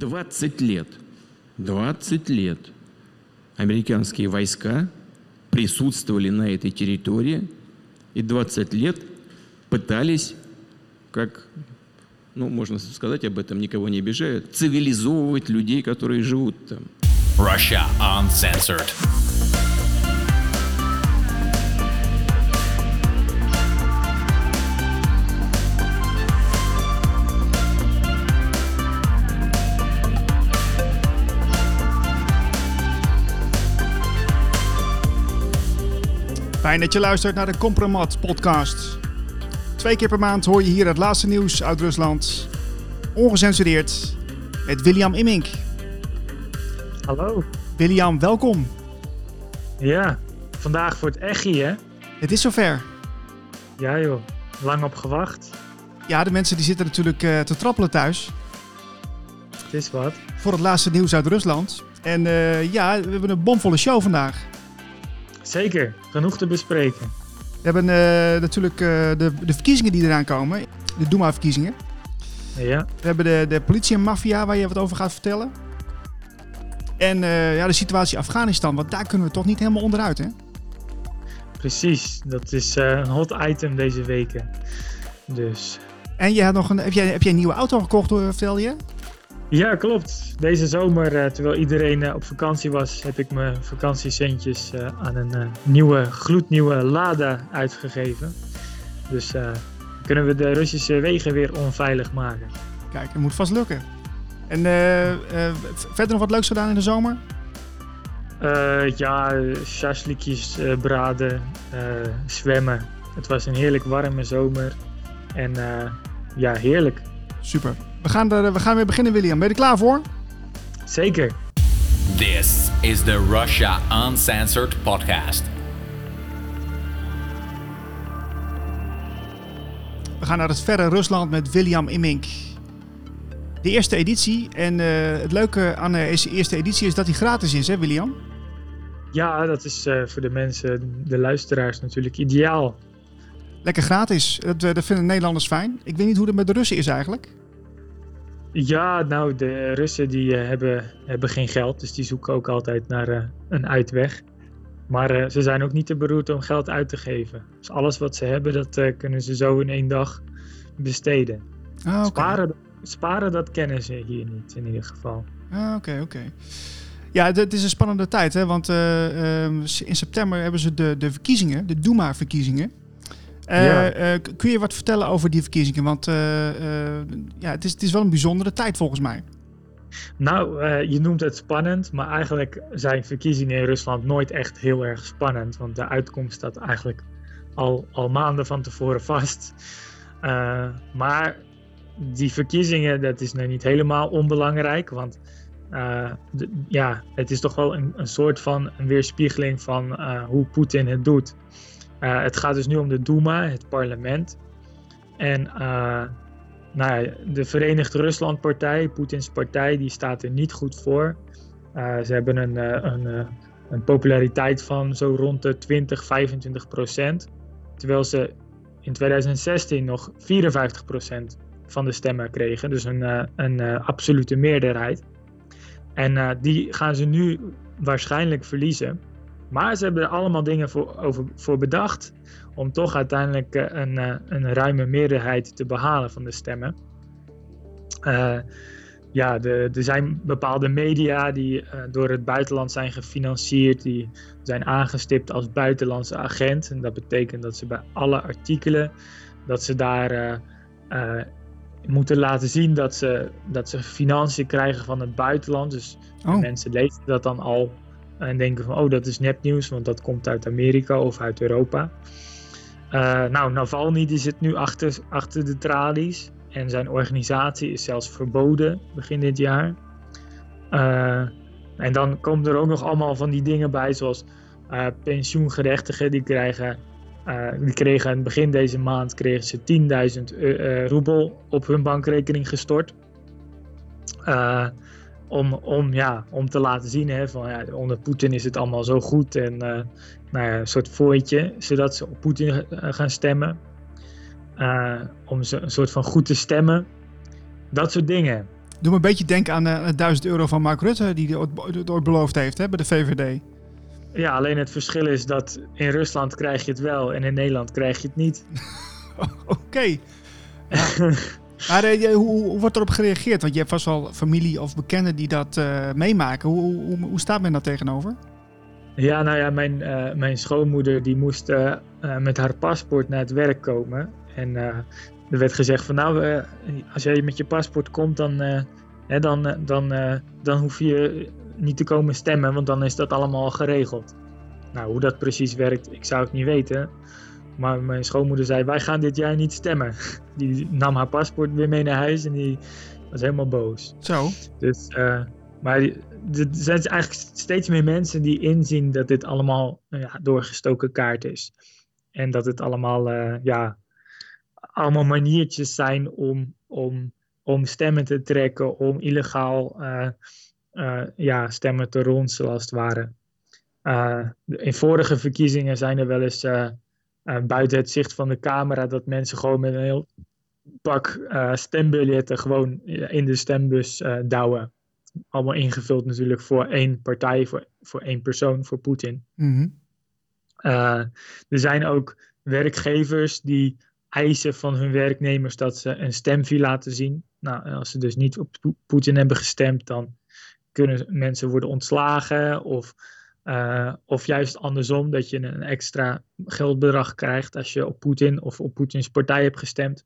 20 лет, 20 лет американские войска присутствовали на этой территории и 20 лет пытались, как, ну, можно сказать об этом, никого не обижают, цивилизовывать людей, которые живут там. Russia Uncensored. Fijn dat je luistert naar de Compromat podcast. Twee keer per maand hoor je hier het laatste nieuws uit Rusland. Ongecensureerd met William Immink. Hallo. William, welkom. Ja, vandaag voor het echi, hè? Het is zover. Ja, joh. Lang op gewacht. Ja, de mensen die zitten natuurlijk eh, te trappelen thuis Het is wat. voor het laatste nieuws uit Rusland. En eh, ja, we hebben een bomvolle show vandaag. Zeker. Genoeg te bespreken. We hebben eh, natuurlijk eh, de, de verkiezingen die eraan komen. De Duma-verkiezingen. Ja, We hebben de, de politie en maffia waar je wat over gaat vertellen. En eh, ja, de situatie in Afghanistan, want daar kunnen we toch niet helemaal onderuit, hè? precies. Dat is een hot item deze weken. Dus. En je had nog een, heb, jij, heb jij een nieuwe auto gekocht, hoor, vertelde je? Ja, klopt. Deze zomer, eh, terwijl iedereen eh, op vakantie was, heb ik mijn vakantiecentjes eh, aan een nieuwe, gloednieuwe Lada uitgegeven. Dus kunnen we de Russische wegen weer onveilig maken. Kijk, het moet vast lukken. En verder nog wat leuks gedaan in de zomer? Ja, shashlikjes braden, zwemmen. Het was een heerlijk warme zomer. En ja, heerlijk. Super. We gaan, er, we gaan weer beginnen, William. Ben je er klaar voor? Zeker. This is the Russia Uncensored podcast. We gaan naar het verre Rusland met William Immink. De eerste editie. En eh, het leuke aan de eerste editie is dat hij gratis is, hè, William? Ja, dat is eh, voor de mensen, de luisteraars natuurlijk ideaal. Lekker gratis. Dat, eh, dat vinden Nederlanders fijn. Ik weet niet hoe het met de Russen is eigenlijk. Ja, nou, de Russen die eh, hebben, hebben geen geld, dus die zoeken ook altijd naar eh, een uitweg. Maar eh, ze zijn ook niet te beroerd om geld uit te geven. Dus alles wat ze hebben, dat kunnen ze zo in één dag besteden. Ah, oké. Sparen, sparen, dat kennen ze hier niet in ieder geval. Ah, Oké, oké. Ja, het- is een spannende tijd, hè? want eh, ehm, in september hebben ze de, de verkiezingen, de Duma-verkiezingen. Eh, Ja. eh, kun je wat vertellen over die verkiezingen? Want eh, ja, het, is, het is wel een bijzondere tijd volgens mij. Nou, je noemt het spannend, maar eigenlijk zijn verkiezingen in Rusland nooit echt heel erg spannend. Want de uitkomst staat eigenlijk al, al maanden van tevoren vast. Maar die verkiezingen, dat is nu niet helemaal onbelangrijk. Want de- ja, het is toch wel een, een soort van een weerspiegeling van hoe Poetin het doet. Eh, het gaat dus nu om de Duma, het parlement. En eh, nou ja, de Verenigd Rusland-partij, Poetins partij, die staat er niet goed voor. Eh, ze hebben een, een, een populariteit van zo rond de 20, 25 procent. Terwijl ze in 2016 nog 54 procent van de stemmen kregen. Dus een, een absolute meerderheid. En die gaan ze nu waarschijnlijk verliezen. Maar ze hebben er allemaal dingen voor, over, voor bedacht om toch uiteindelijk eh, een, eh, een ruime meerderheid te behalen van de stemmen. Eh, ja, de, er zijn bepaalde media die door het buitenland zijn gefinancierd, die zijn aangestipt als buitenlandse agent. En dat betekent dat ze bij alle artikelen, dat ze daar moeten laten zien dat ze, dat ze financiën krijgen van het buitenland. Dus Oh, Mensen lezen dat dan al en denken van, oh, dat is nepnieuws, want dat komt uit Amerika of uit Europa. Eh, nou, Navalny die zit nu achter, achter de tralies en zijn organisatie is zelfs verboden begin dit jaar. Eh, en dan komen er ook nog allemaal van die dingen bij, zoals eh, pensioengerechtigen, die krijgen... eh, die kregen begin deze maand kregen ze 10.000 eh, eh, roebel op hun bankrekening gestort. Eh, om, om, ja, om te laten zien hè, van ja, onder Poetin is het allemaal zo goed en eh, nou ja, een soort fooitje, zodat ze op Poetin eh, gaan stemmen. Eh, om ze een soort van goed te stemmen. Dat soort dingen. Doe me een beetje denken aan de 1000 euro van Mark Rutte, die hij ooit, beloofd heeft hè, bij de VVD. Ja, alleen het verschil is dat in Rusland krijg je het wel en in Nederland krijg je het niet. Oké. Ja. maar eh, hoe, hoe, wordt erop gereageerd? Want je hebt vast wel familie of bekenden die dat uh, meemaken. Hoe, hoe, hoe, staat men daar tegenover? Ja, nou ja, mijn, uh, mijn schoonmoeder die moest met haar paspoort naar het werk komen. En er werd gezegd van nou, als jij met je paspoort komt, dan, hè, dan, dan, dan hoef je niet te komen stemmen, want dan is dat allemaal geregeld. Nou, hoe dat precies werkt, ik zou het niet weten. Maar mijn schoonmoeder zei, wij gaan dit jaar niet stemmen. Die nam haar paspoort weer mee naar huis en die was helemaal boos. Zo. Dus, uh, maar er zijn eigenlijk steeds meer mensen die inzien dat dit allemaal ja, doorgestoken kaart is. En dat het allemaal, uh, ja, allemaal maniertjes zijn om, om, om stemmen te trekken, om illegaal uh, ja, stemmen te ronselen als het ware. in vorige verkiezingen zijn er wel eens uh, buiten het zicht van de camera dat mensen gewoon met een heel pak uh, stembiljetten gewoon in de stembus uh, douwen. Allemaal ingevuld natuurlijk voor één partij, voor, voor één persoon, voor Poetin. Mm er zijn ook werkgevers die eisen van hun werknemers dat ze een stemvie laten zien. Nou, als ze dus niet op Poetin hebben gestemd, dan kunnen mensen worden ontslagen of uh, of juist andersom, dat je een extra geldbedrag krijgt als je op Poetin of op Poetins partij hebt gestemd.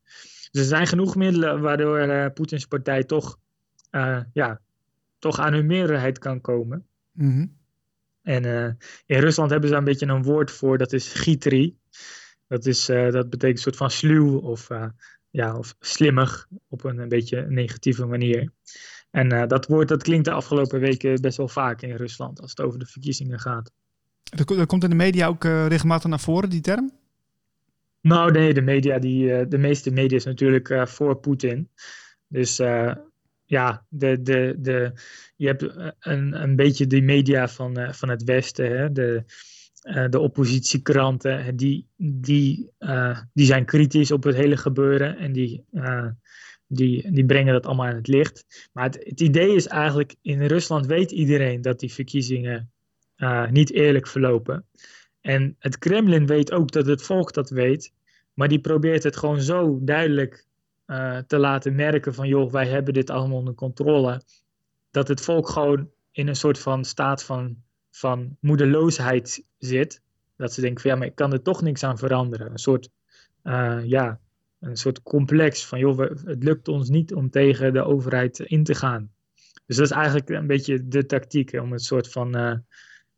Dus er zijn genoeg middelen waardoor uh, Poetins partij toch, uh, ja, toch aan hun meerderheid kan komen. Mm -hmm. En in Rusland hebben ze daar een beetje een woord voor, dat is gitri. Dat, is, dat betekent een soort van sluw of, ja, of slimmig op een, een beetje negatieve manier. En uh, dat woord dat klinkt de afgelopen weken best wel vaak in Rusland als het over de verkiezingen gaat. Dat, komt in de media ook uh, regelmatig naar voren, die term? Nou nee, de, media die, uh, de meeste media is natuurlijk voor Poetin. Dus ja, de, de, de, je hebt een, een beetje die media van, van het Westen, hè? De, de oppositiekranten, die, die, die zijn kritisch op het hele gebeuren en die die, die brengen dat allemaal aan het licht. Maar het, idee is eigenlijk, in Rusland weet iedereen dat die verkiezingen uh, niet eerlijk verlopen. En het Kremlin weet ook dat het volk dat weet, maar die probeert het gewoon zo duidelijk uh, te laten merken van joh, wij hebben dit allemaal onder controle. Dat het volk gewoon in een soort van staat van, van moedeloosheid zit. Dat ze denken van ja, maar ik kan er toch niks aan veranderen. Een soort, uh, ja, een soort complex van, joh, het lukt ons niet om tegen de overheid in te gaan. Dus dat is eigenlijk een beetje de tactiek, om een soort van, uh,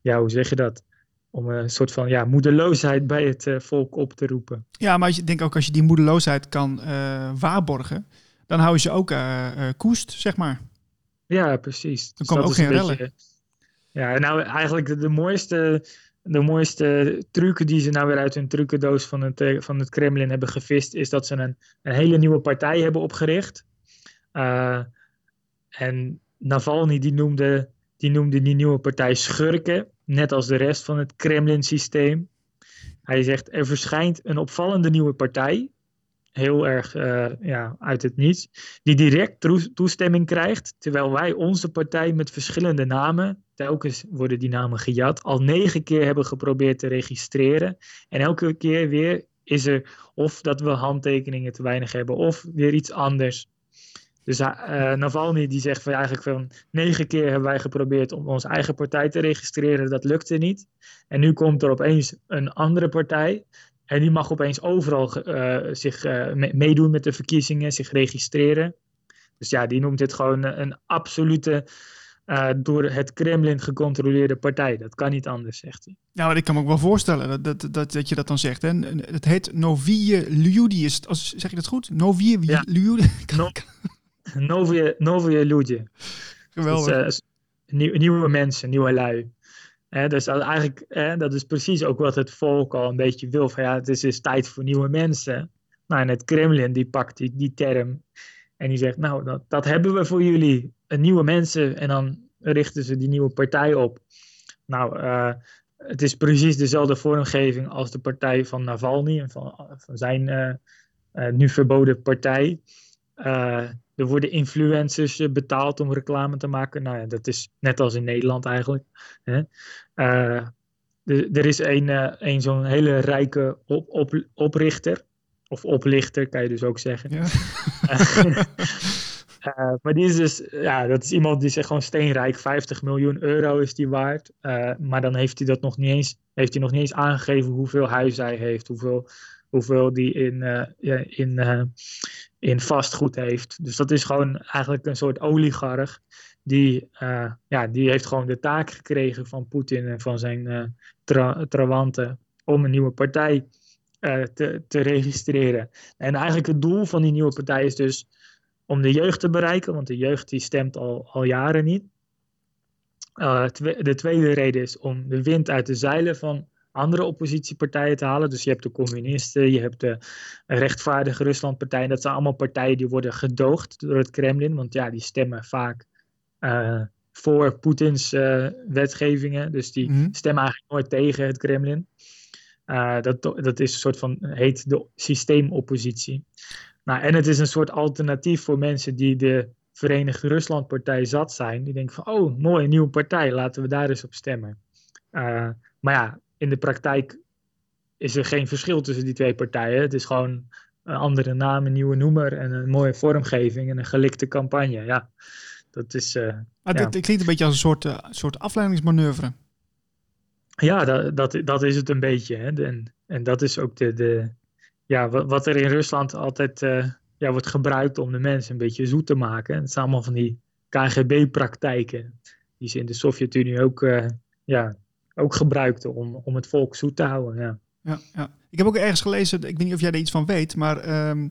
ja, hoe zeg je dat? Om een soort van ja, moedeloosheid bij het uh, volk op te roepen. Ja, maar ik denk ook als je die moedeloosheid kan uh, waarborgen, dan hou je ze ook koest, zeg maar. Ja, precies. Dan komen dus ook geen rellen. Beetje, ja, nou eigenlijk de, de mooiste de mooiste truc die ze nou weer uit hun trucendoos van het, eh, van het Kremlin hebben gevist, is dat ze een, een hele nieuwe partij hebben opgericht. Uh, en Navalny die noemde, die noemde die nieuwe partij schurken, net als de rest van het Kremlin-systeem. Hij zegt, er verschijnt een opvallende nieuwe partij, heel erg uh, ja, uit het niets, die direct toestemming krijgt, terwijl wij onze partij met verschillende namen telkens worden die namen gejat, al negen keer hebben geprobeerd te registreren. En elke keer weer is er of dat we handtekeningen te weinig hebben, of weer iets anders. Dus uh, Navalny die zegt van eigenlijk van negen keer hebben wij geprobeerd om onze eigen partij te registreren, dat lukte niet. En nu komt er opeens een andere partij en die mag opeens overal uh, zich uh, meedoen met de verkiezingen, zich registreren. Dus ja, die noemt dit gewoon een absolute uh, door het Kremlin gecontroleerde partij. Dat kan niet anders, zegt hij. Ja, maar ik kan me ook wel voorstellen dat, dat, dat, dat je dat dan zegt. Hè? Het heet Novie Ljudi. Als, zeg je dat goed? Novie ja. Ljudi? No, Novie. Geweldig. Dus, uh, nieuw, nieuwe mensen, nieuwe lui. Dus dat, eigenlijk, dat is precies ook wat het volk al een beetje wil. Van, ja, het is, is tijd voor nieuwe mensen. Nou, en het Kremlin die pakt die, die term en die zegt, nou, dat, dat hebben we voor jullie. Nieuwe mensen. En dan richten ze die nieuwe partij op. Nou, uh, het is precies dezelfde vormgeving als de partij van Navalny. En van, van zijn uh, uh, nu verboden partij. er worden influencers eh, betaald om reclame te maken. Nou ja, dat is net als in Nederland eigenlijk. Hè? Eh, er, is een, eh, een zo'n hele rijke op, op, oprichter. Of oplichter, kan je dus ook zeggen. Ja. Eh, maar die is dus, ja, dat is iemand die zegt gewoon steenrijk, 50 miljoen euro is die waard. Eh, maar dan heeft hij dat nog niet eens, heeft hij nog niet eens aangegeven hoeveel huis hij heeft, hoeveel, hoeveel die in, eh, in, eh, in vastgoed heeft. Dus dat is gewoon eigenlijk een soort oligarch. Die, eh, ja, die heeft gewoon de taak gekregen van Poetin en van zijn eh tra trawanten om een nieuwe partij eh, te, te registreren. En eigenlijk het doel van die nieuwe partij is dus om de jeugd te bereiken, want de jeugd die stemt al, al jaren niet. Eh, de tweede reden is om de wind uit de zeilen van andere oppositiepartijen te halen. Dus je hebt de communisten, je hebt de rechtvaardige Ruslandpartij. Dat zijn allemaal partijen die worden gedoogd door het Kremlin, want ja, die stemmen vaak eh, voor Poetins wetgevingen. Dus die Mhm. stemmen eigenlijk nooit tegen het Kremlin. Eh, dat, dat is een soort van, heet de systeemoppositie. Nou, en het is een soort alternatief voor mensen die de Verenigde Ruslandpartij zat zijn. Die denken van, oh, mooi, een nieuwe partij, laten we daar eens op stemmen. Eh, maar ja, in de praktijk is er geen verschil tussen die twee partijen. Het is gewoon een andere naam, een nieuwe noemer en een mooie vormgeving en een gelikte campagne. Ja, dat is... Maar Ja. dit, dit klinkt een beetje als een soort, eh, soort afleidingsmanoeuvre. Ja, dat, dat, dat is het een beetje. Hè. En, en dat is ook de, de, ja, wat, er in Rusland altijd eh, ja, wordt gebruikt om de mensen een beetje zoet te maken. Het zijn allemaal van die KGB-praktijken die ze in de Sovjet-Unie ook, eh, ja, ook gebruikten om, om het volk zoet te houden. Ja. Ja, ja. Ik heb ook ergens gelezen, ik weet niet of jij er iets van weet, maar ehm,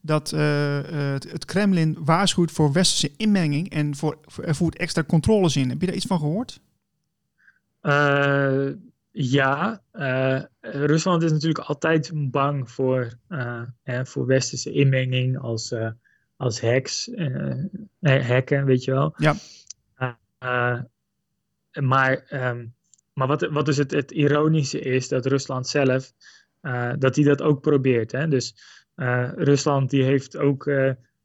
dat eh, het, het Kremlin waarschuwt voor westerse inmenging en voor, er voert extra controles in. Heb je daar iets van gehoord? Eh, ja, eh, Rusland is natuurlijk altijd bang voor, eh, hè, voor westerse inmenging als, als hacks, eh, hacken, weet je wel. Ja. Maar ehm, maar wat, wat dus het, het ironische is, dat Rusland zelf, dat hij dat ook probeert. Hè? Dus Rusland die heeft ook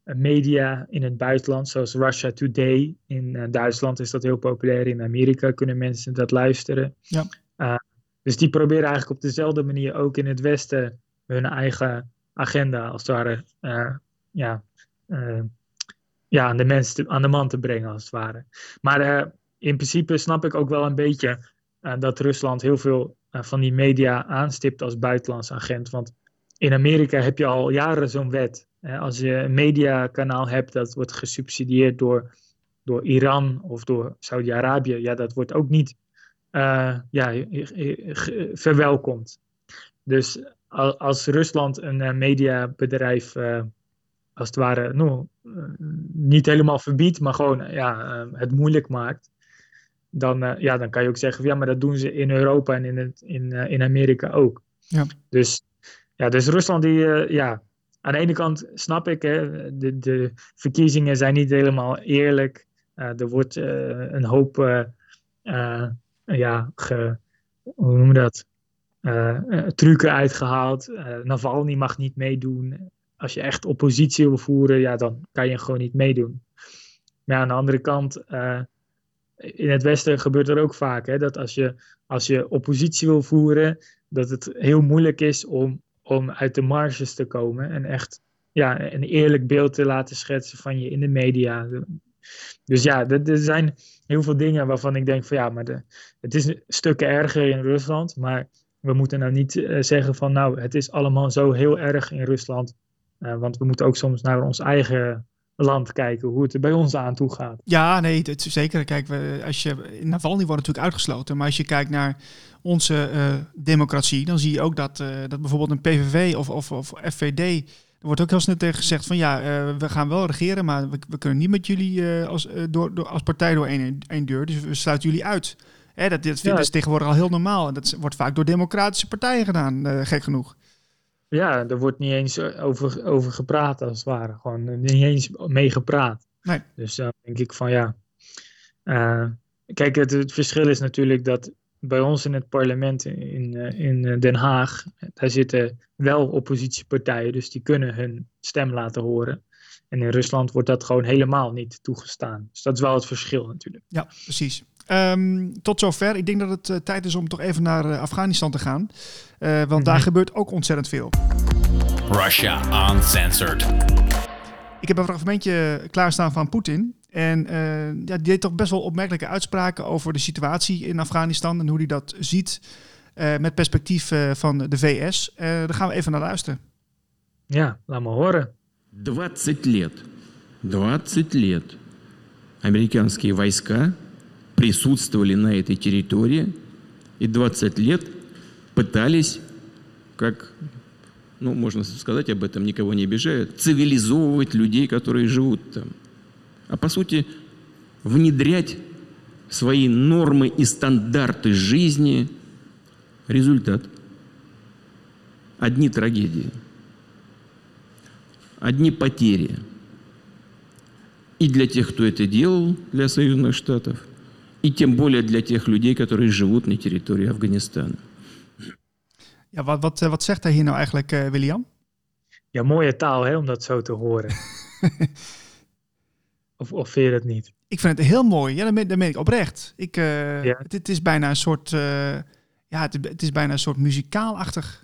media in het buitenland, zoals Russia Today. In eh, Duitsland is dat heel populair, in Amerika kunnen mensen dat luisteren. Ja. Eh, dus die proberen eigenlijk op dezelfde manier ook in het Westen hun eigen agenda, als het ware, eh, ja, eh, ja, aan, de mens te- aan de man te brengen, als het ware. Maar eh, in principe snap ik ook wel een beetje eh, dat Rusland heel veel eh, van die media aanstipt als buitenlands agent. Want in Amerika heb je al jaren zo'n wet. Als je een mediakanaal hebt dat wordt gesubsidieerd door, door Iran of door Saudi-Arabië, ja, dat wordt ook niet eh, ja, ge- verwelkomd. Dus al- als Rusland een eh, mediabedrijf eh, als het ware nou, eh, niet helemaal verbiedt, maar gewoon eh, ja, eh, het moeilijk maakt, dan, eh, ja, dan kan je ook zeggen, ja, maar dat doen ze in Europa en in, het, in, eh, in Amerika ook. Ja. Dus, ja, dus Rusland, die, eh, ja, aan de ene kant snap ik, hè, de, de verkiezingen zijn niet helemaal eerlijk. Eh, er wordt eh, een hoop, eh, ja, hoe noem je dat? Trucken uitgehaald. Eh, Navalny mag niet meedoen. Als je echt oppositie wil voeren, ja, dan kan je gewoon niet meedoen. Maar aan de andere kant, in het Westen gebeurt er ook vaak hè, dat als je, als je oppositie wil voeren, dat het heel moeilijk is om, om uit de marges te komen en echt ja, een eerlijk beeld te laten schetsen van je in de media. Dus ja, er, zijn heel veel dingen waarvan ik denk van ja, maar de, het is stukken erger in Rusland, maar we moeten nou niet eh, zeggen van nou, het is allemaal zo heel erg in Rusland. Eh, want we moeten ook soms naar ons eigen land kijken, hoe het er bij ons aan toe gaat. Ja, nee, het is zeker. Kijk, we, als je, Navalny wordt natuurlijk uitgesloten, maar als je kijkt naar onze eh, democratie, dan zie je ook dat, eh, dat bijvoorbeeld een PVV of, of, of FVD, er wordt ook heel snel tegen gezegd van ja, eh, we gaan wel regeren, maar we, we kunnen niet met jullie als, door, door, als partij door één, één deur, dus we sluiten jullie uit. Hè, dat, dat Ja. ze tegenwoordig al heel normaal en dat wordt vaak door democratische partijen gedaan, gek genoeg. Ja, er wordt niet eens over, over gepraat als het ware. Gewoon eh, niet eens mee gepraat. Nee. Dus dan denk ik van ja. eh, kijk, het, het verschil is natuurlijk dat bij ons in het parlement in, eh, in eh, Den Haag, daar zitten wel oppositiepartijen, dus die kunnen hun stem laten horen. En in Rusland wordt dat gewoon helemaal niet toegestaan. Dus dat is wel het verschil natuurlijk. Ja, precies. Ehm, tot zover. Ik denk dat het uh, tijd is om toch even naar uh, Afghanistan te gaan. Uh, want mm -hmm. daar gebeurt ook ontzettend veel. Russia Uncensored. Ik heb een fragmentje klaarstaan van Poetin. En ja, die deed toch best wel opmerkelijke uitspraken over de situatie in Afghanistan en hoe hij dat ziet met perspectief van de VS. daar gaan we even naar luisteren. Ja, laat me horen. 20 лет, 20 лет американские войска присутствовали на этой территории и 20 лет пытались, как, ну, можно сказать об этом, никого не обижают, цивилизовывать людей, которые живут там. А по сути, внедрять свои нормы и стандарты жизни. Результат. Одни трагедии. Одни потери. И для тех, кто это делал, для Соединенных Штатов – и тем более для тех людей, которые живут на территории Афганистана. Ja, wat, wat, wat zegt hij hier nou eigenlijk, uh, William? Ja, mooie taal hè, om dat zo te horen. of, of vind je dat niet? Ik vind het heel mooi. Ja, dat meen, dat meen ik oprecht. Ik, uh, ja. het, het, is bijna een soort, uh, ja, het, het, is bijna een soort muzikaalachtig.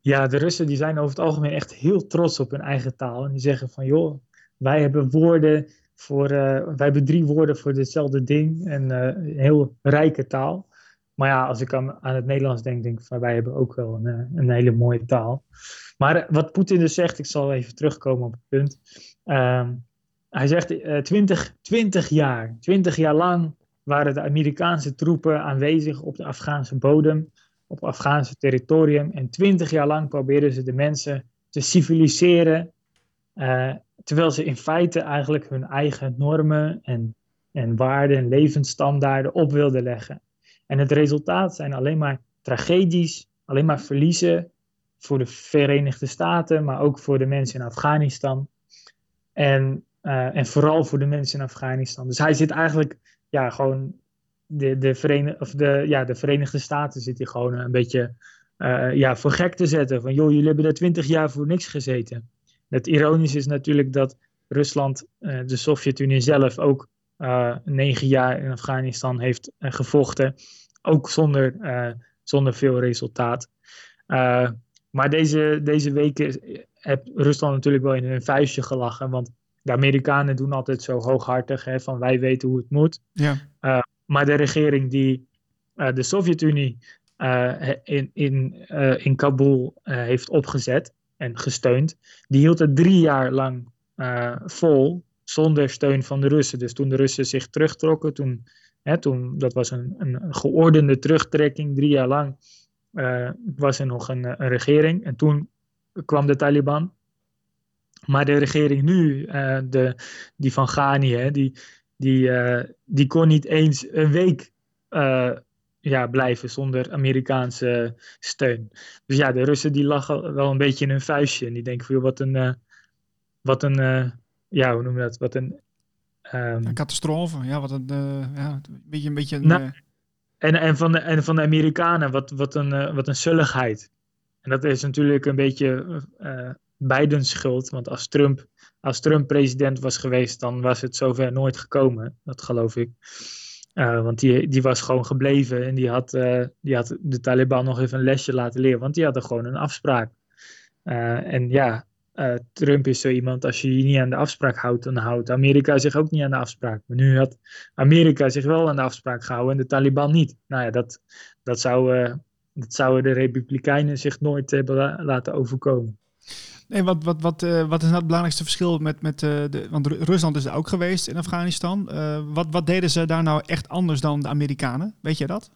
Ja, de Russen die zijn over het algemeen echt heel trots op hun eigen taal. En die zeggen van, joh, wij hebben woorden voor, uh, wij hebben drie woorden voor hetzelfde ding en uh, een heel rijke taal. Maar ja, als ik aan, aan het Nederlands denk, denk ik van wij hebben ook wel een, eh, een hele mooie taal. Maar wat Poetin dus zegt, ik zal even terugkomen op het punt. Uh, hij zegt uh, 20, 20 jaar, 20 jaar lang waren de Amerikaanse troepen aanwezig op de Afghaanse bodem, op Afghaanse territorium. En 20 jaar lang probeerden ze de mensen te civiliseren, terwijl ze in feite eigenlijk hun eigen normen en, en waarden en levensstandaarden op wilden leggen. En het resultaat zijn alleen maar tragedies, alleen maar verliezen voor de Verenigde Staten, maar ook voor de mensen in Afghanistan. En, uh, en vooral voor de mensen in Afghanistan. Dus hij zit eigenlijk, ja, gewoon de, de, Verenigde, of de, ja, de Verenigde Staten zit hij gewoon een beetje uh, ja, voor gek te zetten. Van joh, jullie hebben daar twintig jaar voor niks gezeten. Het ironische is natuurlijk dat Rusland, uh, de Sovjet-Unie zelf, ook uh, negen jaar in Afghanistan heeft uh, gevochten. Ook zonder, zonder veel resultaat. maar deze, deze weken heeft Rusland natuurlijk wel in een vuistje gelachen. Want de Amerikanen doen altijd zo hooghartig hè, van wij weten hoe het moet. Ja. maar de regering die de Sovjet-Unie in, in, in Kabul heeft opgezet, en gesteund. Die hield het drie jaar lang uh, vol zonder steun van de Russen. Dus toen de Russen zich terugtrokken, toen, hè, toen dat was een, een geordende terugtrekking, drie jaar lang uh, was er nog een, regering. En toen kwam de Taliban. Maar de regering nu, uh, de, die van Ghani, hè, die, die, die kon niet eens een week ja, blijven zonder Amerikaanse steun. Dus ja, de Russen die lachen wel een beetje in hun vuistje. En die denken van, wat een, uh, wat een uh, ja, hoe noem je dat? Wat een... Um... een catastrofe, ja, wat een, uh, ja, een beetje een... Beetje een nou, en, en, van de, en van de Amerikanen, wat, wat, een, wat een zulligheid. En dat is natuurlijk een beetje Bidens schuld. Want als Trump, als Trump president was geweest, dan was het zover nooit gekomen. Dat geloof ik. Uh, want die, die was gewoon gebleven en die had, uh, die had de Taliban nog even een lesje laten leren, want die hadden gewoon een afspraak. Uh, en ja, Trump is zo iemand, als je je niet aan de afspraak houdt, dan houdt Amerika zich ook niet aan de afspraak. Maar nu had Amerika zich wel aan de afspraak gehouden en de Taliban niet. Nou ja, dat, dat, zou, dat zouden de Republikeinen zich nooit hebben laten overkomen. Nee, wat, wat, wat, uh, wat is nou het belangrijkste verschil met, met uh, de. Want Rusland is er ook geweest in Afghanistan. Uh, wat, wat deden ze daar nou echt anders dan de Amerikanen? Weet je dat?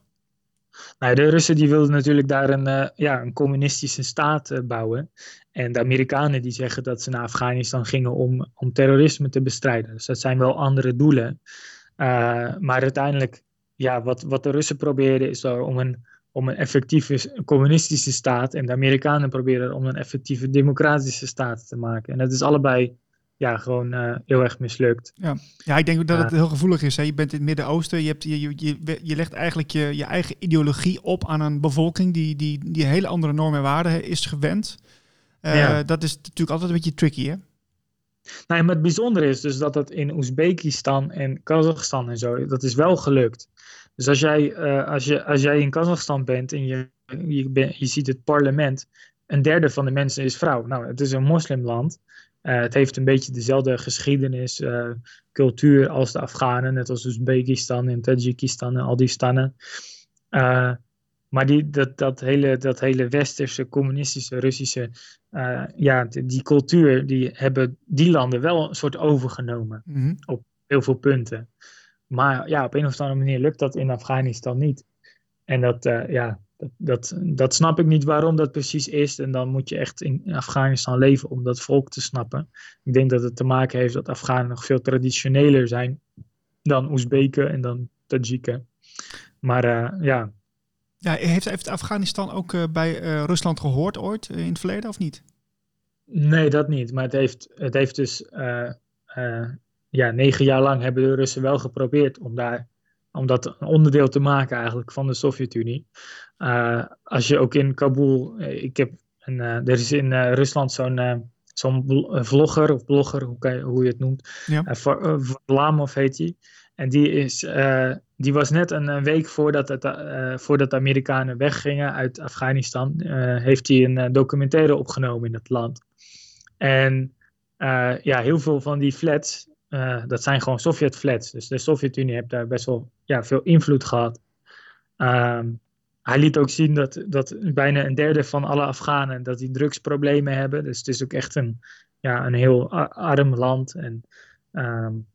Nou, de Russen die wilden natuurlijk daar een, ja, een communistische staat bouwen. En de Amerikanen die zeggen dat ze naar Afghanistan gingen om, om terrorisme te bestrijden. Dus dat zijn wel andere doelen. maar uiteindelijk, ja, wat, wat de Russen probeerden is om een om een effectieve communistische staat. En de Amerikanen proberen om een effectieve democratische staat te maken. En dat is allebei ja, gewoon uh, heel erg mislukt. Ja. ja, ik denk dat het heel gevoelig is. Hè? Je bent in het Midden-Oosten, je, hebt, je, je, je legt eigenlijk je, je eigen ideologie op aan een bevolking die, die, die hele andere normen en waarden is gewend. Uh, ja. Dat is natuurlijk altijd een beetje tricky, hè? Nou, en het bijzondere is dus dat het in Oezbekistan en Kazachstan en zo, dat is wel gelukt. Dus als jij, uh, als je, als jij in Kazachstan bent en je, je, ben, je ziet het parlement, een derde van de mensen is vrouw. Nou, het is een moslimland. Uh, het heeft een beetje dezelfde geschiedenis, uh, cultuur als de Afghanen, net als Oezbekistan en Tajikistan en al die stannen. Maar die, dat, dat, hele, dat hele westerse, communistische, Russische, ja, die, die, cultuur, die hebben die landen wel een soort overgenomen Mhm. op heel veel punten. Maar ja, op een of andere manier lukt dat in Afghanistan niet. En dat, uh, ja, dat, dat, dat snap ik niet waarom dat precies is. En dan moet je echt in Afghanistan leven om dat volk te snappen. Ik denk dat het te maken heeft dat Afghanen nog veel traditioneler zijn dan Oezbeken en dan Tajiken. Maar uh, ja, ja, heeft, heeft Afghanistan ook uh, bij uh, Rusland gehoord ooit in het verleden of niet? Nee, dat niet. Maar het heeft, het heeft dus ja, negen jaar lang hebben de Russen wel geprobeerd om, daar, om dat een onderdeel te maken eigenlijk van de Sovjet-Unie. als je ook in Kabul, ik heb een, er is in Rusland zo'n zo'n vlogger of blogger, hoe, kan je, hoe je het noemt, ja. Varlamov heet hij. En die, is, uh, die was net een, een week voordat, het, uh, voordat de Amerikanen weggingen uit Afghanistan, uh, heeft hij een documentaire opgenomen in het land. En ja, heel veel van die flats, dat zijn gewoon Sovjet-flats. Dus de Sovjet-Unie heeft daar best wel ja, veel invloed gehad. Um, hij liet ook zien dat, dat bijna een derde van alle Afghanen dat die drugsproblemen hebben. Dus het is ook echt een, ja, een heel arm land. En um,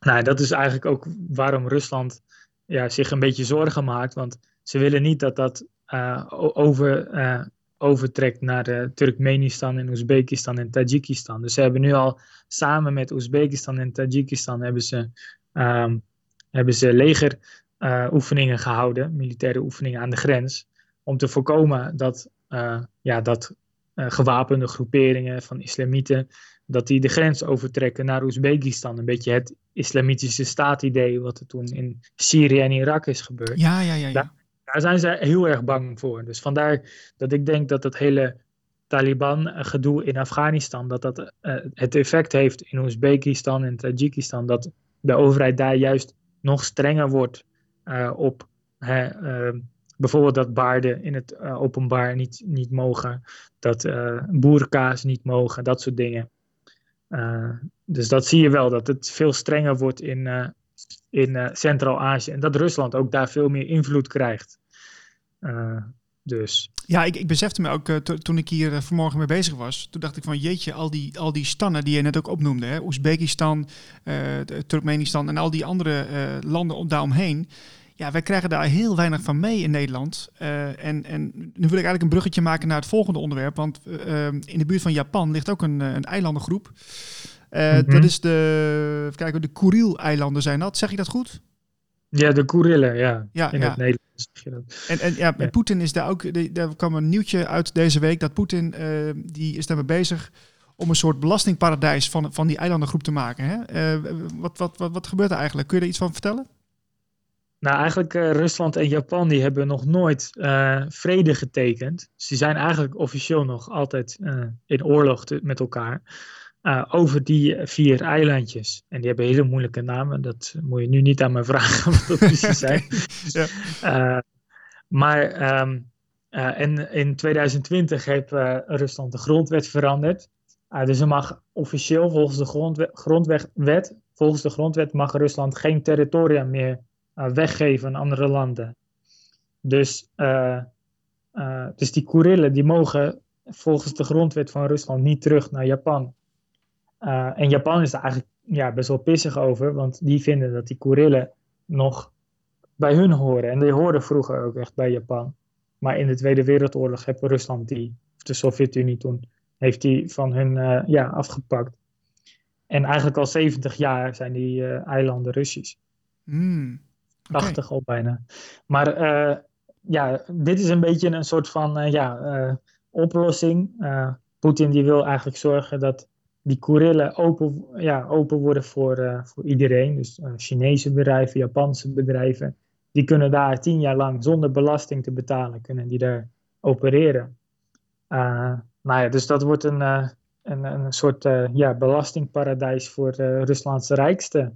nou, dat is eigenlijk ook waarom Rusland ja, zich een beetje zorgen maakt. Want ze willen niet dat dat uh, over, uh, overtrekt naar uh, Turkmenistan en Oezbekistan en Tajikistan. Dus ze hebben nu al samen met Oezbekistan en Tajikistan hebben ze, um, hebben ze legeroefeningen gehouden, militaire oefeningen aan de grens. Om te voorkomen dat, ja, dat gewapende groeperingen van islamieten dat die de grens overtrekken naar Oezbekistan. Een beetje het islamitische staatidee wat er toen in Syrië en Irak is gebeurd. Ja, ja, ja. ja. Daar, daar, zijn ze heel erg bang voor. Dus vandaar dat ik denk dat het hele Taliban-gedoe in Afghanistan, dat dat uh, het effect heeft in Oezbekistan en Tajikistan, dat de overheid daar juist nog strenger wordt uh, op hè, uh, bijvoorbeeld dat baarden in het uh, openbaar niet, niet mogen, dat boerka's niet mogen, dat soort dingen. Dus dat zie je wel, dat het veel strenger wordt in, in Centraal-Azië. En dat Rusland ook daar veel meer invloed krijgt. Dus. Ja, ik, ik besefte me ook to, toen ik hier vanmorgen mee bezig was. Toen dacht ik van jeetje, al die, al die stannen die je net ook opnoemde. Hè? Oezbekistan, Turkmenistan en al die andere landen daaromheen. Ja, wij krijgen daar heel weinig van mee in Nederland. En, en nu wil ik eigenlijk een bruggetje maken naar het volgende onderwerp. Want in de buurt van Japan ligt ook een, een eilandengroep. Mm -hmm. Dat is de, even kijken, de Kuril-eilanden zijn dat. Zeg je dat goed? Ja, de Kurillen, ja. ja in ja. het Nederlands. En, en ja, ja. Poetin is daar ook, daar kwam een nieuwtje uit deze week, dat Poetin, die is daarmee bezig om een soort belastingparadijs van, van die eilandengroep te maken. Hè? wat, wat, wat, wat gebeurt er eigenlijk? Kun je er iets van vertellen? Nou, eigenlijk uh, Rusland en Japan die hebben nog nooit uh, vrede getekend. Die zijn eigenlijk officieel nog altijd uh, in oorlog te, met elkaar. Over die vier eilandjes. En die hebben hele moeilijke namen. Dat moet je nu niet aan me vragen wat dat precies zijn. ja. maar um, en in 2020 heeft Rusland de grondwet veranderd. dus er mag officieel volgens de grondwet, grondwet, volgens de grondwet mag Rusland geen territorium meer weggeven aan andere landen. Dus, dus die Kurillen die mogen volgens de grondwet van Rusland niet terug naar Japan. En Japan is daar eigenlijk ja, best wel pissig over, want die vinden dat die Kurillen nog bij hun horen. En die hoorden vroeger ook echt bij Japan. Maar in de Tweede Wereldoorlog heeft Rusland die, of de Sovjet-Unie toen, heeft die van hun ja, afgepakt. En eigenlijk al 70 jaar zijn die eilanden Russisch. Mm. 80 al bijna. Maar uh, ja, dit is een beetje een soort van ja, oplossing. Poetin die wil eigenlijk zorgen dat die Kurillen open, ja, open worden voor, voor iedereen. Dus Chinese bedrijven, Japanse bedrijven. Die kunnen daar tien jaar lang zonder belasting te betalen, kunnen die daar opereren. nou ja, dus dat wordt een, een, een soort uh, ja, belastingparadijs voor Ruslandse rijkste.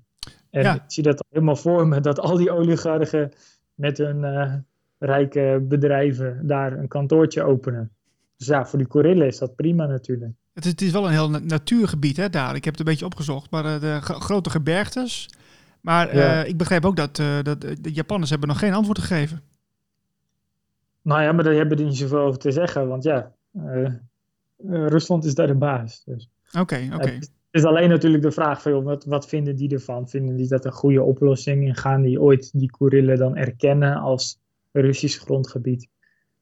En Ja. ik zie dat helemaal voor me, dat al die oligarchen met hun eh, rijke bedrijven daar een kantoortje openen. Dus ja, voor die Korillen is dat prima natuurlijk. Het is, het is wel een heel na- natuurgebied hè, daar. Ik heb het een beetje opgezocht. Maar eh, de gro- grote gebergtes. Maar Ja. eh, ik begrijp ook dat, eh, dat de Japanners hebben nog geen antwoord gegeven. Nou ja, maar daar hebben die niet zoveel over te zeggen, want ja, Rusland is daar de baas. Dus. Oké, oké. Het is alleen natuurlijk de vraag van, joh, wat, wat vinden die ervan? Vinden die dat een goede oplossing? En gaan die ooit die Korillen dan erkennen als Russisch grondgebied?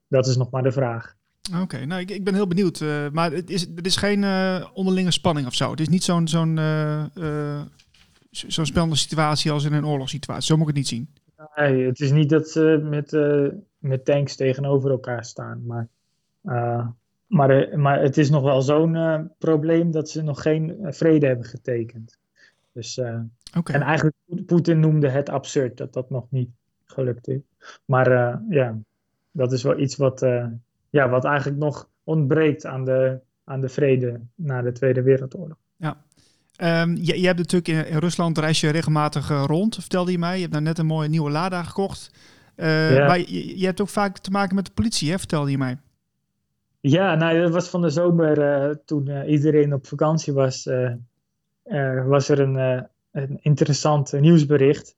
Dat is nog maar de vraag. Oké, nou ik, ik ben heel benieuwd. eh, maar het is, het is geen eh, onderlinge spanning of zo. Het is niet zo'n zo'n eh, zo- zo'n spannende situatie als in een oorlogssituatie. Zo moet ik het niet zien. Nee, het is niet dat ze met, met tanks tegenover elkaar staan. Maar, maar, maar het is nog wel zo'n probleem dat ze nog geen vrede hebben getekend. Dus, Oké, En eigenlijk, Poetin noemde het absurd dat dat nog niet gelukt is. Maar ja, dat is wel iets wat, ja, wat eigenlijk nog ontbreekt aan de, aan de vrede na de Tweede Wereldoorlog. Ehm, je, je hebt natuurlijk in, in Rusland reis je regelmatig eh, rond, vertelde je mij. Je hebt nou net een mooie nieuwe Lada gekocht. Eh, Ja. Maar je, je hebt ook vaak te maken met de politie, hè, vertelde je mij. Ja, nou, dat was van de zomer eh, toen iedereen op vakantie was. was er een, een interessant nieuwsbericht.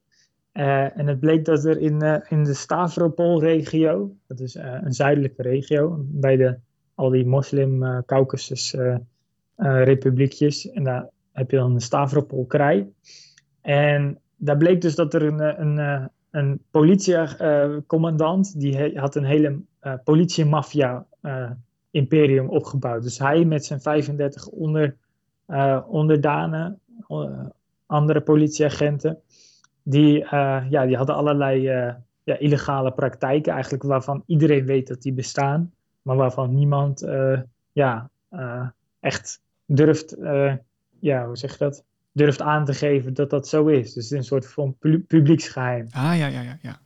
Eh, en het bleek dat er in, eh, in de Stavropol-regio, dat is eh, een zuidelijke regio, bij de, al die moslim-Caucasus-republiekjes. en daar heb je dan de Stavropol-krij. En daar bleek dus dat er een, een, een politiecommandant, die had een hele politie-maffia-imperium opgebouwd. Dus hij met zijn 35 onder, onderdanen, andere politieagenten, die, eh, ja, die hadden allerlei eh, ja, illegale praktijken, eigenlijk waarvan iedereen weet dat die bestaan, maar waarvan niemand eh, ja, echt durft, ja, hoe zeg je dat? Durft aan te geven dat dat zo is. Dus het is een soort van pu- publieksgeheim. Ah, ja, ja, ja. ja.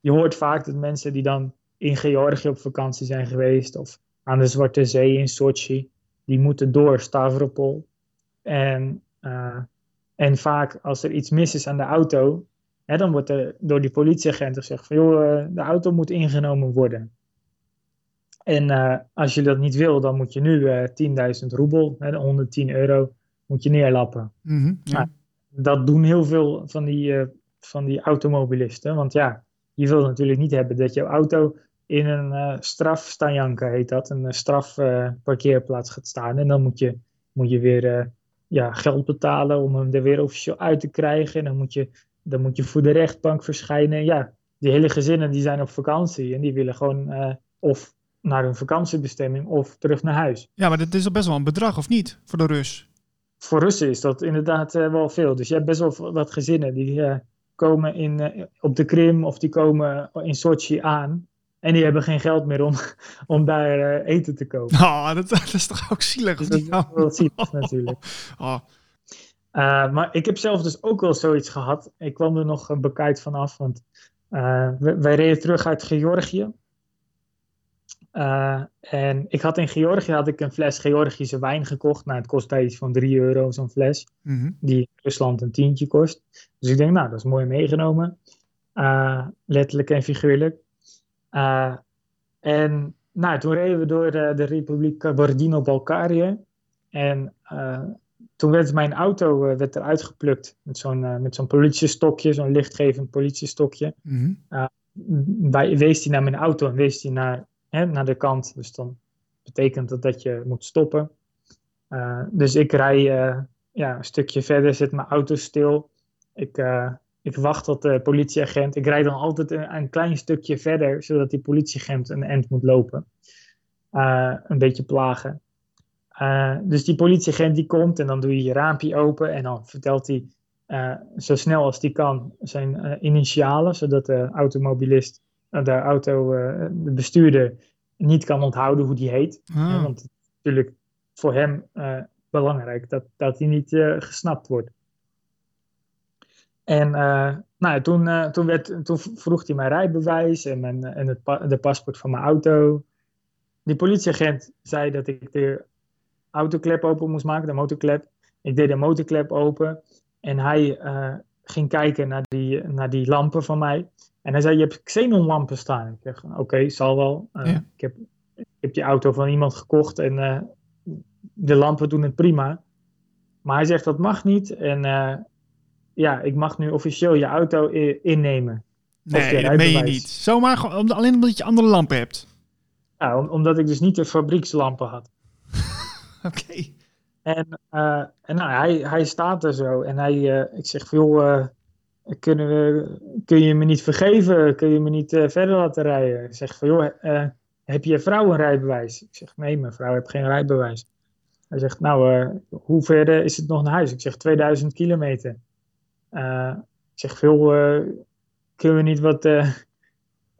Je hoort vaak dat mensen die dan in Georgië op vakantie zijn geweest of aan de Zwarte Zee in Sochi, die moeten door Stavropol. En, en vaak als er iets mis is aan de auto, hè, dan wordt er door die politieagent gezegd van joh, eh, de auto moet ingenomen worden. En eh, als je dat niet wil, dan moet je nu eh 10.000 roebel, hè, 110 euro, moet je neerlappen Mhm, ja. Dat doen heel veel van die, eh, van die automobilisten. Want ja, je wil natuurlijk niet hebben dat jouw auto in een eh strafstajanka heet dat, een strafparkeerplaats gaat staan. En dan moet je, moet je weer eh, ja, geld betalen om hem er weer officieel uit te krijgen. En dan moet je, dan moet je voor de rechtbank verschijnen. Ja, die hele gezinnen die zijn op vakantie en die willen gewoon eh, of naar hun vakantiebestemming of terug naar huis. ja, maar dat is al best wel een bedrag, of niet? Voor de Rus. voor Russen is dat inderdaad eh, wel veel. Dus je hebt best wel wat gezinnen die eh, komen in, op de Krim of die komen in Sochi aan. En die hebben geen geld meer om, om daar eh, eten te kopen. Oh, dat, dat is toch ook zielig? Dus dat is wel zielig natuurlijk. Oh, Uh, maar ik heb zelf dus ook wel zoiets gehad. Ik kwam er nog uh, bekijkt vanaf, want uh, wij, wij reden terug uit Georgië. En ik had in Georgië had ik een fles Georgische wijn gekocht. Nou, het kostte iets van 3 euro zo'n fles. mhm. Die in Rusland een tientje kost. Dus ik denk, nou, dat is mooi meegenomen. Letterlijk en figuurlijk. Uh, en nou, toen reden we door de, de Republiek Kabardino-Balkarië. En uh, toen werd mijn auto uh, werd eruit geplukt met zo'n met zo'n politiestokje, zo'n lichtgevend politiestokje. Mm -hmm. wees hij naar mijn auto en wees hij naar, hè, naar de kant. Dus dan betekent dat dat je moet stoppen. Dus ik rij ja, een stukje verder, zet mijn auto stil. Ik, ik wacht tot de politieagent. Ik rijd dan altijd een, een, klein stukje verder, zodat die politieagent een end moet lopen. een beetje plagen. Uh, dus die politieagent die komt en dan doe je je raampje open en dan vertelt hij uh, zo snel als hij kan zijn initialen, zodat de automobilist, de auto, de bestuurder niet kan onthouden hoe die heet. Ah. Ja, want het is natuurlijk voor hem belangrijk dat, dat hij niet gesnapt wordt. En nou, toen, toen, werd, toen vroeg hij mijn rijbewijs en, mijn, en het pa de paspoort van mijn auto. Die politieagent zei dat ik er autoklep open moest maken, de motorklep. Ik deed de motorklep open en hij eh, ging kijken naar die, naar die lampen van mij. En hij zei, je hebt xenonlampen staan. Ik zeg, oké, zal wel. Ja. ik, heb, ik heb die auto van iemand gekocht en eh, de lampen doen het prima. Maar hij zegt, dat mag niet. En eh, ja, ik mag nu officieel je auto innemen. Nee, dat meen je niet. Zomaar alleen omdat je andere lampen hebt. Ja, om- omdat ik dus niet de fabriekslampen had. Oké. En, eh, en nou, hij, hij staat er zo en hij, eh, ik zeg joh, eh, kunnen we, kun je me niet vergeven? Kun je me niet verder laten rijden? Ik zeg van joh, heb je vrouw een rijbewijs? Ik zeg nee, mijn vrouw heeft geen rijbewijs. Hij zegt nou, hoe ver is het nog naar huis? Ik zeg 2000 kilometer. Eh, ik zeg veel, eh kunnen we niet wat, eh,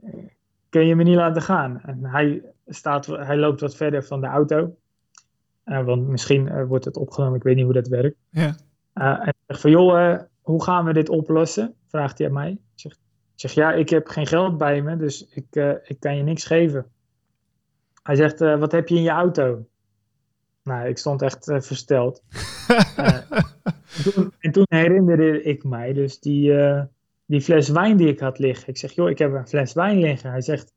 kun je me niet laten gaan? En hij, staat, hij loopt wat verder van de auto. Want misschien wordt het opgenomen, ik weet niet hoe dat werkt. Ja. En ik zeg van, joh, hoe gaan we dit oplossen? Vraagt hij aan mij. Ik zeg, ja, ik heb geen geld bij me, dus ik, ik kan je niks geven. Hij zegt, wat heb je in je auto? Nou, ik stond echt versteld. En, toen, en toen herinnerde ik mij dus die, eh, die fles wijn die ik had liggen. Ik zeg, joh, ik heb een fles wijn liggen. Hij zegt,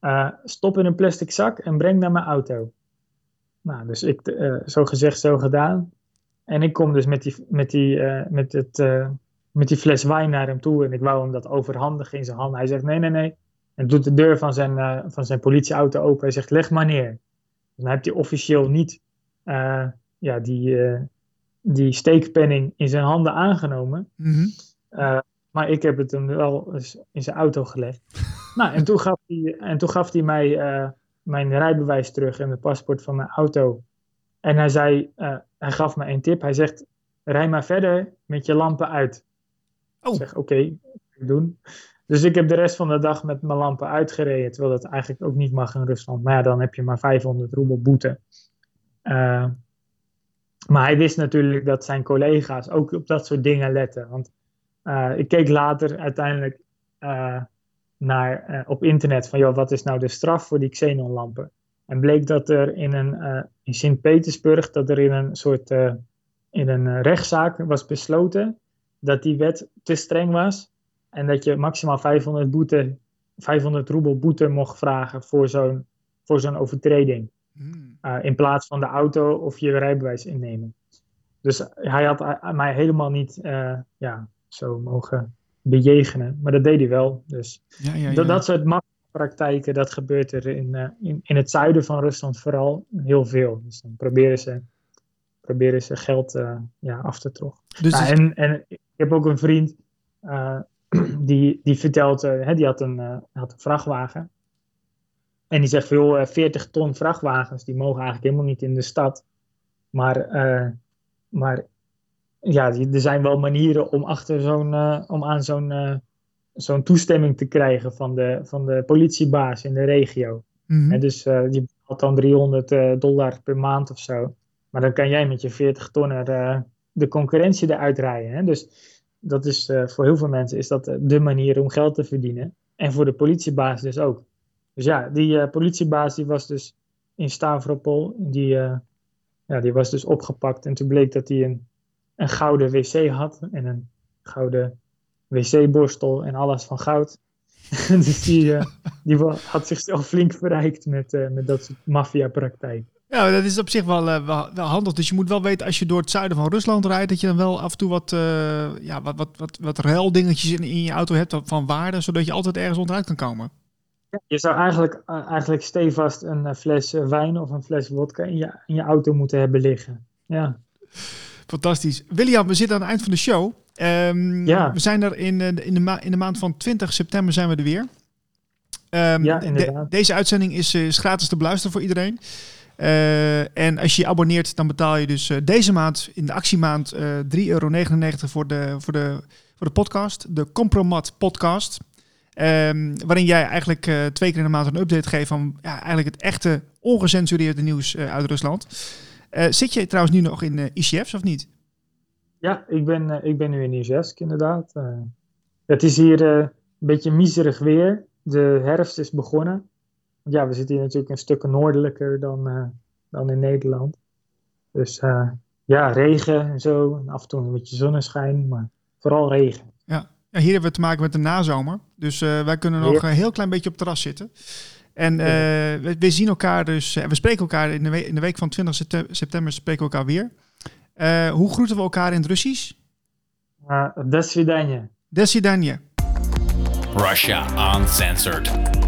eh, stop in een plastic zak en breng naar mijn auto. Nou, dus ik, eh, zo gezegd, zo gedaan. En ik kom dus met die, met die, met het, met die fles wijn naar hem toe. En ik wou hem dat overhandigen in zijn hand. Hij zegt nee, nee, nee. En doet de deur van zijn, van zijn politieauto open. Hij zegt leg maar neer. Dan heb hij officieel niet ja, die, die steekpenning in zijn handen aangenomen. Mhm. Eh, maar ik heb het hem wel eens in zijn auto gelegd. nou, en toen gaf hij, en toen gaf hij mij eh, mijn rijbewijs terug en het paspoort van mijn auto. En hij zei, eh, hij gaf me een tip. Hij zegt, rij maar verder met je lampen uit. Oh. Ik zeg, oké, ik doen. Dus ik heb de rest van de dag met mijn lampen uitgereden. Terwijl dat eigenlijk ook niet mag in Rusland. Maar ja, dan heb je maar 500 roebel boete. Eh, maar hij wist natuurlijk dat zijn collega's ook op dat soort dingen letten. Want eh, ik keek later uiteindelijk eh, naar, eh, op internet van, joh, wat is nou de straf voor die xenonlampen? En bleek dat er in, een, in Sint-Petersburg, dat er in een soort, in een rechtszaak was besloten dat die wet te streng was. En dat je maximaal 500, boete, 500 roebel boete mocht vragen voor zo'n, voor zo'n overtreding. Hmm. Uh, in plaats van de auto of je rijbewijs innemen. Dus hij had a- mij helemaal niet uh, ja, zo mogen bejegenen. Maar dat deed hij wel. Dus Ja, ja, ja. dat, dat soort praktijken, dat gebeurt er in, uh, in, in het zuiden van Rusland vooral heel veel. Dus dan proberen ze, proberen ze geld uh, ja, af te trokken. Dus dus- en, en ik heb ook een vriend uh, die, die vertelt, hè, die had een, had een vrachtwagen. En die zegt van joh, 40 ton vrachtwagens, die mogen eigenlijk helemaal niet in de stad. Maar, uh, maar ja, er zijn wel manieren om, achter zo'n, uh, om aan zo'n, uh, zo'n toestemming te krijgen van de, van de politiebaas in de regio. Mhm. En dus je betaalt dan 300 uh, dollar per maand of zo. Maar dan kan jij met je 40 tonner uh, de concurrentie eruit rijden. Hè? Dus dat is voor heel veel mensen is dat de manier om geld te verdienen. En voor de politiebaas dus ook. Dus ja, die uh, politiebaas die was dus in Stavropol. Die, uh, ja, die was dus opgepakt. En toen bleek dat hij een, een gouden wc had. En een gouden wc-borstel en alles van goud. dus die, uh, die had zichzelf flink verrijkt met, met dat soort maffiapraktijk. Ja, dat is op zich wel, wel, handig. Dus je moet wel weten, als je door het zuiden van Rusland rijdt, dat je dan wel af en toe wat, ja, wat, wat, wat, wat ruildingetjes in, in je auto hebt van waarde, zodat je altijd ergens onderuit kan komen. Je zou eigenlijk, uh, eigenlijk stevast een fles wijn of een fles vodka in je, in je auto moeten hebben liggen. Ja. Fantastisch. William, we zitten aan het eind van de show. Um, ja. We zijn er in, in, de ma- in de maand van 20 september zijn we er weer. Um, ja. De, deze uitzending is, is, gratis te beluisteren voor iedereen. Uh, en als je je abonneert, dan betaal je dus uh, deze maand, in de actiemaand, uh, 3,99 euro voor de, voor, de, voor de podcast. De Compromat podcast. Um, waarin jij eigenlijk uh, twee keer in de maand een update geeft van ja, eigenlijk het echte ongecensureerde nieuws uh, uit Rusland. Uh, zit je trouwens nu nog in ICF's of niet? Ja, ik ben, ik ben nu in Izhevsk inderdaad. Het is hier een beetje miserig weer. De herfst is begonnen. Ja, we zitten hier natuurlijk een stuk noordelijker dan, dan in Nederland. Dus eh, ja, regen en zo. En af en toe een beetje zonneschijn, maar vooral regen. Hier hebben we te maken met de nazomer. Dus eh, wij kunnen nog een heel klein beetje op het terras zitten. En eh, we, zien elkaar dus, en we spreken elkaar in de, week, in de week van 20 september spreken we elkaar weer. Hoe groeten we elkaar in het Russisch? Uh, Desvidanje. Russia Uncensored.